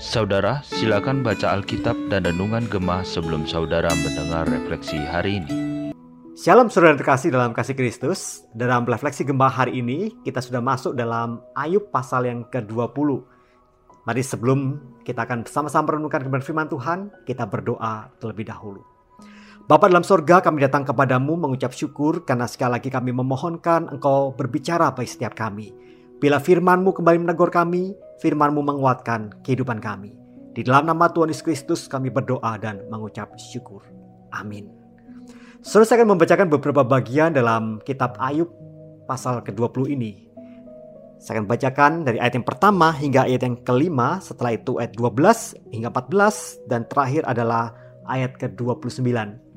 Saudara, silakan baca Alkitab dan Renungan Gemah sebelum saudara mendengar refleksi hari ini. Shalom saudara terkasih dalam kasih Kristus. Dalam refleksi Gemah hari ini, kita sudah masuk dalam Ayub pasal yang ke-20. Mari sebelum kita akan bersama-sama merenungkan kebenaran firman Tuhan, kita berdoa terlebih dahulu. Bapa dalam sorga kami datang kepadamu mengucap syukur karena sekali lagi kami memohonkan engkau berbicara bagi setiap kami. Bila firmanmu kembali menegur kami, firmanmu menguatkan kehidupan kami. Di dalam nama Tuhan Yesus Kristus kami berdoa dan mengucap syukur. Amin. Saudara saya akan membacakan beberapa bagian dalam kitab Ayub pasal ke-20 ini. Saya akan bacakan dari ayat yang pertama hingga ayat yang kelima, setelah itu ayat 12 hingga 14, dan terakhir adalah ayat ke-29.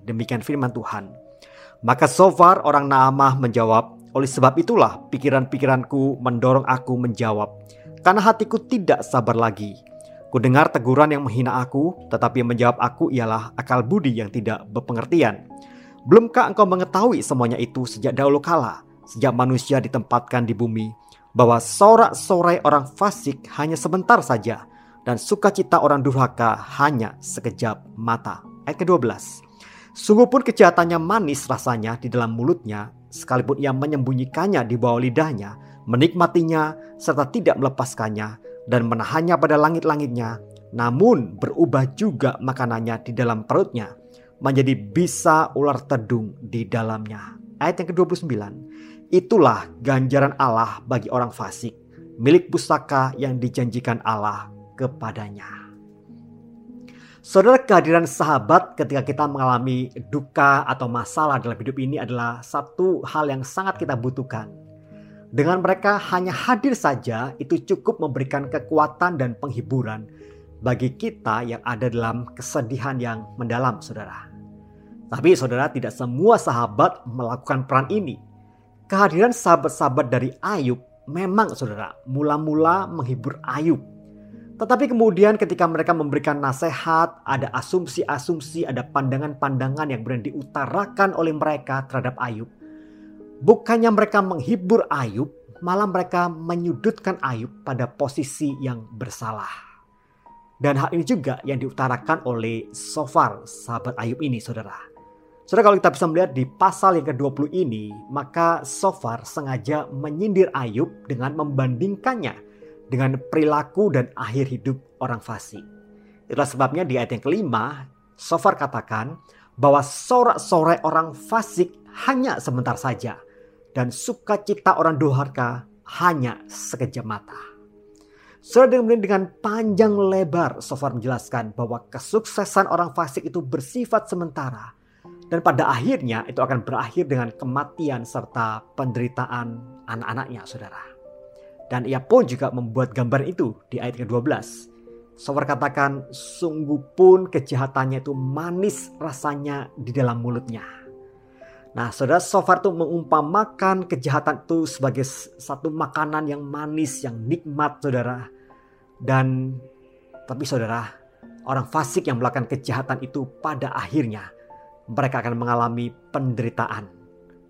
Demikian firman Tuhan. Maka Sofar orang Naamah menjawab, oleh sebab itulah pikiran-pikiranku mendorong aku menjawab, karena hatiku tidak sabar lagi. Ku dengar teguran yang menghina aku, tetapi yang menjawab aku ialah akal budi yang tidak berpengertian. Belumkah engkau mengetahui semuanya itu sejak dahulu kala, sejak manusia ditempatkan di bumi, bahwa sorak-sorai orang fasik hanya sebentar saja, dan sukacita orang durhaka hanya sekejap mata. Ayat ke-12. Sungguh pun kejahatannya manis rasanya di dalam mulutnya, sekalipun ia menyembunyikannya di bawah lidahnya, menikmatinya serta tidak melepaskannya, dan menahannya pada langit-langitnya, namun berubah juga makanannya di dalam perutnya menjadi bisa ular tedung di dalamnya. Ayat yang ke-29. Itulah ganjaran Allah bagi orang fasik, milik pusaka yang dijanjikan Allah kepadanya. Saudara kehadiran sahabat ketika kita mengalami duka atau masalah dalam hidup ini adalah satu hal yang sangat kita butuhkan. Dengan mereka hanya hadir saja itu cukup memberikan kekuatan dan penghiburan bagi kita yang ada dalam kesedihan yang mendalam saudara. Tapi saudara tidak semua sahabat melakukan peran ini. Kehadiran sahabat-sahabat dari Ayub memang saudara mula-mula menghibur Ayub. Tetapi kemudian ketika mereka memberikan nasihat, ada asumsi-asumsi, ada pandangan-pandangan yang berani diutarakan oleh mereka terhadap Ayub. Bukannya mereka menghibur Ayub, malah mereka menyudutkan Ayub pada posisi yang bersalah. Dan hal ini juga yang diutarakan oleh Sofar, sahabat Ayub ini saudara. Saudara kalau kita bisa melihat di pasal yang ke-20 ini, maka Sofar sengaja menyindir Ayub dengan membandingkannya dengan perilaku dan akhir hidup orang fasik. Itulah sebabnya di ayat yang kelima, Sofar katakan bahwa sorak-sorai orang fasik hanya sebentar saja dan sukacita orang doharka hanya sekejap mata. Saudara kemudian dengan panjang lebar Sofar menjelaskan bahwa kesuksesan orang fasik itu bersifat sementara dan pada akhirnya itu akan berakhir dengan kematian serta penderitaan anak-anaknya saudara. Dan ia pun juga membuat gambar itu di ayat ke-12. Sofar katakan sungguh pun kejahatannya itu manis rasanya di dalam mulutnya. Nah saudara Sofar itu mengumpamakan kejahatan itu sebagai satu makanan yang manis, yang nikmat saudara. Dan tapi saudara orang fasik yang melakukan kejahatan itu pada akhirnya mereka akan mengalami penderitaan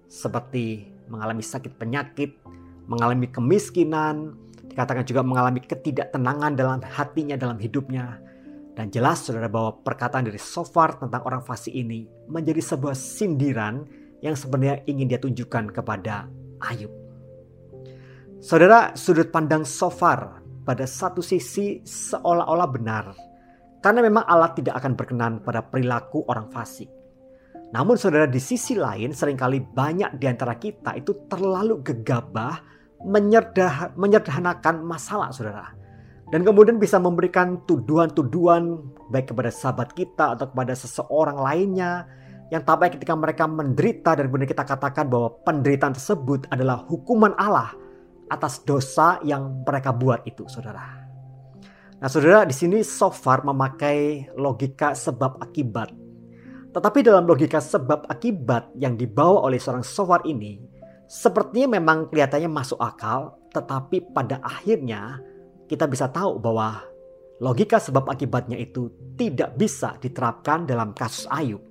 seperti mengalami sakit penyakit, mengalami kemiskinan, dikatakan juga mengalami ketidaktenangan dalam hatinya dalam hidupnya. Dan jelas saudara bahwa perkataan dari Sofar tentang orang fasik ini menjadi sebuah sindiran yang sebenarnya ingin dia tunjukkan kepada Ayub. Saudara, sudut pandang Sofar pada satu sisi seolah-olah benar. Karena memang Allah tidak akan berkenan pada perilaku orang fasik. Namun saudara di sisi lain sering kali banyak di antara kita itu terlalu gegabah menyerdah, menyederhanakan masalah saudara. Dan kemudian bisa memberikan tuduhan-tuduhan baik kepada sahabat kita atau kepada seseorang lainnya yang tampaknya ketika mereka menderita dan kemudian kita katakan bahwa penderitaan tersebut adalah hukuman Allah atas dosa yang mereka buat itu saudara. Nah saudara di sini so far memakai logika sebab akibat tetapi dalam logika sebab akibat yang dibawa oleh seorang sofar ini, sepertinya memang kelihatannya masuk akal, tetapi pada akhirnya kita bisa tahu bahwa logika sebab akibatnya itu tidak bisa diterapkan dalam kasus Ayub.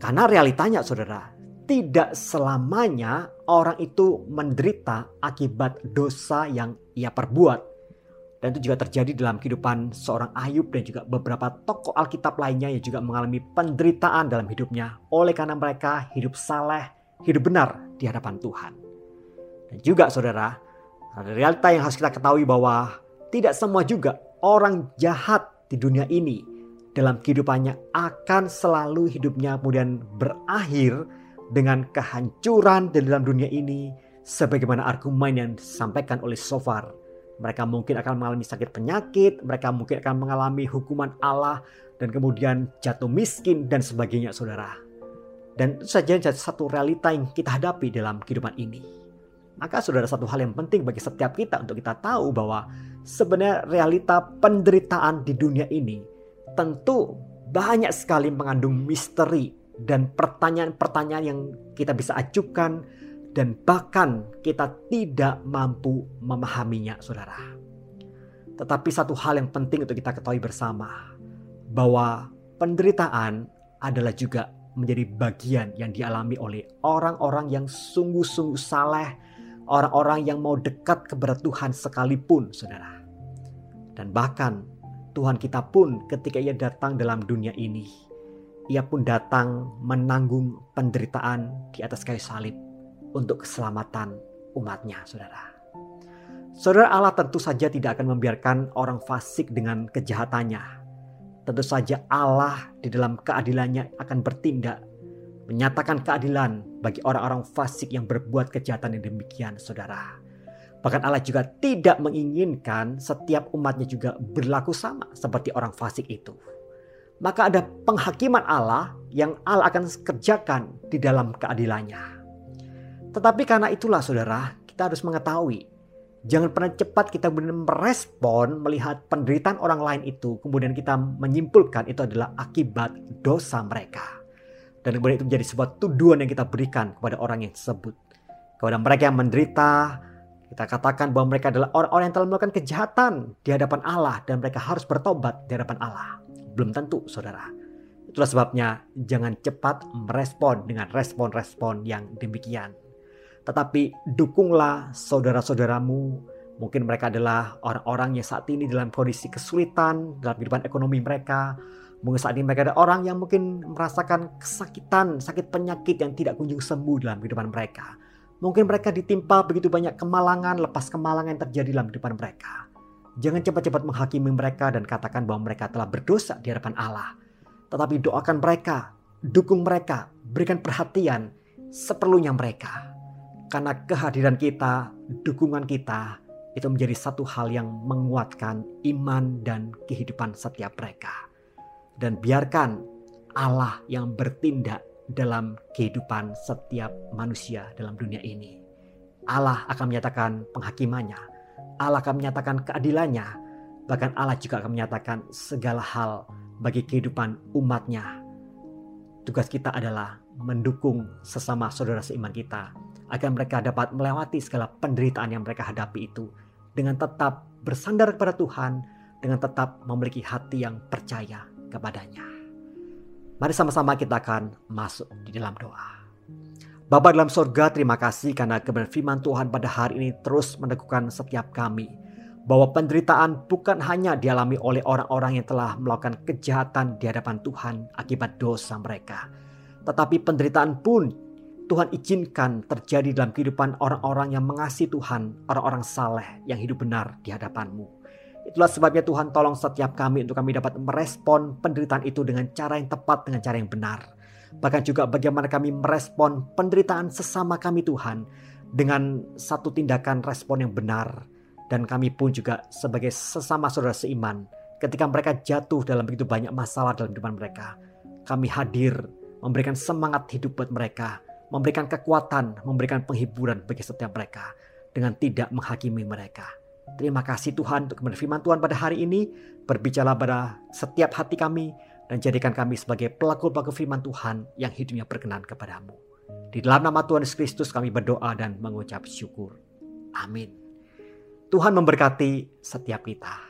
Karena realitanya saudara, tidak selamanya orang itu menderita akibat dosa yang ia perbuat. Dan itu juga terjadi dalam kehidupan seorang Ayub dan juga beberapa tokoh Alkitab lainnya yang juga mengalami penderitaan dalam hidupnya oleh karena mereka hidup saleh, hidup benar di hadapan Tuhan. Dan juga saudara, ada realita yang harus kita ketahui bahwa tidak semua juga orang jahat di dunia ini dalam kehidupannya akan selalu hidupnya kemudian berakhir dengan kehancuran di dalam dunia ini sebagaimana argumen yang disampaikan oleh Sofar mereka mungkin akan mengalami sakit penyakit, mereka mungkin akan mengalami hukuman Allah dan kemudian jatuh miskin dan sebagainya saudara. Dan itu saja satu realita yang kita hadapi dalam kehidupan ini. Maka saudara satu hal yang penting bagi setiap kita untuk kita tahu bahwa sebenarnya realita penderitaan di dunia ini tentu banyak sekali mengandung misteri dan pertanyaan-pertanyaan yang kita bisa ajukan dan bahkan kita tidak mampu memahaminya, saudara. Tetapi satu hal yang penting untuk kita ketahui bersama, bahwa penderitaan adalah juga menjadi bagian yang dialami oleh orang-orang yang sungguh-sungguh saleh, orang-orang yang mau dekat kepada Tuhan sekalipun, saudara. Dan bahkan Tuhan kita pun ketika ia datang dalam dunia ini, ia pun datang menanggung penderitaan di atas kayu salib untuk keselamatan umatnya, saudara. Saudara Allah tentu saja tidak akan membiarkan orang fasik dengan kejahatannya. Tentu saja Allah di dalam keadilannya akan bertindak menyatakan keadilan bagi orang-orang fasik yang berbuat kejahatan yang demikian, saudara. Bahkan Allah juga tidak menginginkan setiap umatnya juga berlaku sama seperti orang fasik itu. Maka ada penghakiman Allah yang Allah akan kerjakan di dalam keadilannya. Tetapi karena itulah saudara, kita harus mengetahui. Jangan pernah cepat kita merespon melihat penderitaan orang lain itu. Kemudian kita menyimpulkan itu adalah akibat dosa mereka. Dan kemudian itu menjadi sebuah tuduhan yang kita berikan kepada orang yang tersebut. Kepada mereka yang menderita, kita katakan bahwa mereka adalah orang-orang yang telah melakukan kejahatan di hadapan Allah. Dan mereka harus bertobat di hadapan Allah. Belum tentu saudara. Itulah sebabnya jangan cepat merespon dengan respon-respon yang demikian. Tetapi dukunglah saudara-saudaramu. Mungkin mereka adalah orang-orang yang saat ini dalam kondisi kesulitan dalam kehidupan ekonomi mereka. Mungkin saat ini mereka ada orang yang mungkin merasakan kesakitan, sakit penyakit yang tidak kunjung sembuh dalam kehidupan mereka. Mungkin mereka ditimpa begitu banyak kemalangan, lepas kemalangan yang terjadi dalam kehidupan mereka. Jangan cepat-cepat menghakimi mereka dan katakan bahwa mereka telah berdosa di hadapan Allah. Tetapi doakan mereka, dukung mereka, berikan perhatian seperlunya mereka. Karena kehadiran kita, dukungan kita, itu menjadi satu hal yang menguatkan iman dan kehidupan setiap mereka. Dan biarkan Allah yang bertindak dalam kehidupan setiap manusia dalam dunia ini. Allah akan menyatakan penghakimannya. Allah akan menyatakan keadilannya. Bahkan Allah juga akan menyatakan segala hal bagi kehidupan umatnya. Tugas kita adalah mendukung sesama saudara seiman kita agar mereka dapat melewati segala penderitaan yang mereka hadapi itu dengan tetap bersandar kepada Tuhan, dengan tetap memiliki hati yang percaya kepadanya. Mari sama-sama kita akan masuk di dalam doa. Bapa dalam sorga, terima kasih karena kebenaran firman Tuhan pada hari ini terus meneguhkan setiap kami. Bahwa penderitaan bukan hanya dialami oleh orang-orang yang telah melakukan kejahatan di hadapan Tuhan akibat dosa mereka. Tetapi penderitaan pun Tuhan izinkan terjadi dalam kehidupan orang-orang yang mengasihi Tuhan, orang-orang saleh yang hidup benar di hadapanmu. Itulah sebabnya Tuhan tolong setiap kami untuk kami dapat merespon penderitaan itu dengan cara yang tepat, dengan cara yang benar. Bahkan juga bagaimana kami merespon penderitaan sesama kami Tuhan dengan satu tindakan respon yang benar. Dan kami pun juga sebagai sesama saudara seiman ketika mereka jatuh dalam begitu banyak masalah dalam kehidupan mereka. Kami hadir memberikan semangat hidup buat mereka memberikan kekuatan, memberikan penghiburan bagi setiap mereka dengan tidak menghakimi mereka. Terima kasih Tuhan untuk firman Tuhan pada hari ini. Berbicara pada setiap hati kami dan jadikan kami sebagai pelaku-pelaku firman Tuhan yang hidupnya berkenan kepadamu. Di dalam nama Tuhan Yesus Kristus kami berdoa dan mengucap syukur. Amin. Tuhan memberkati setiap kita.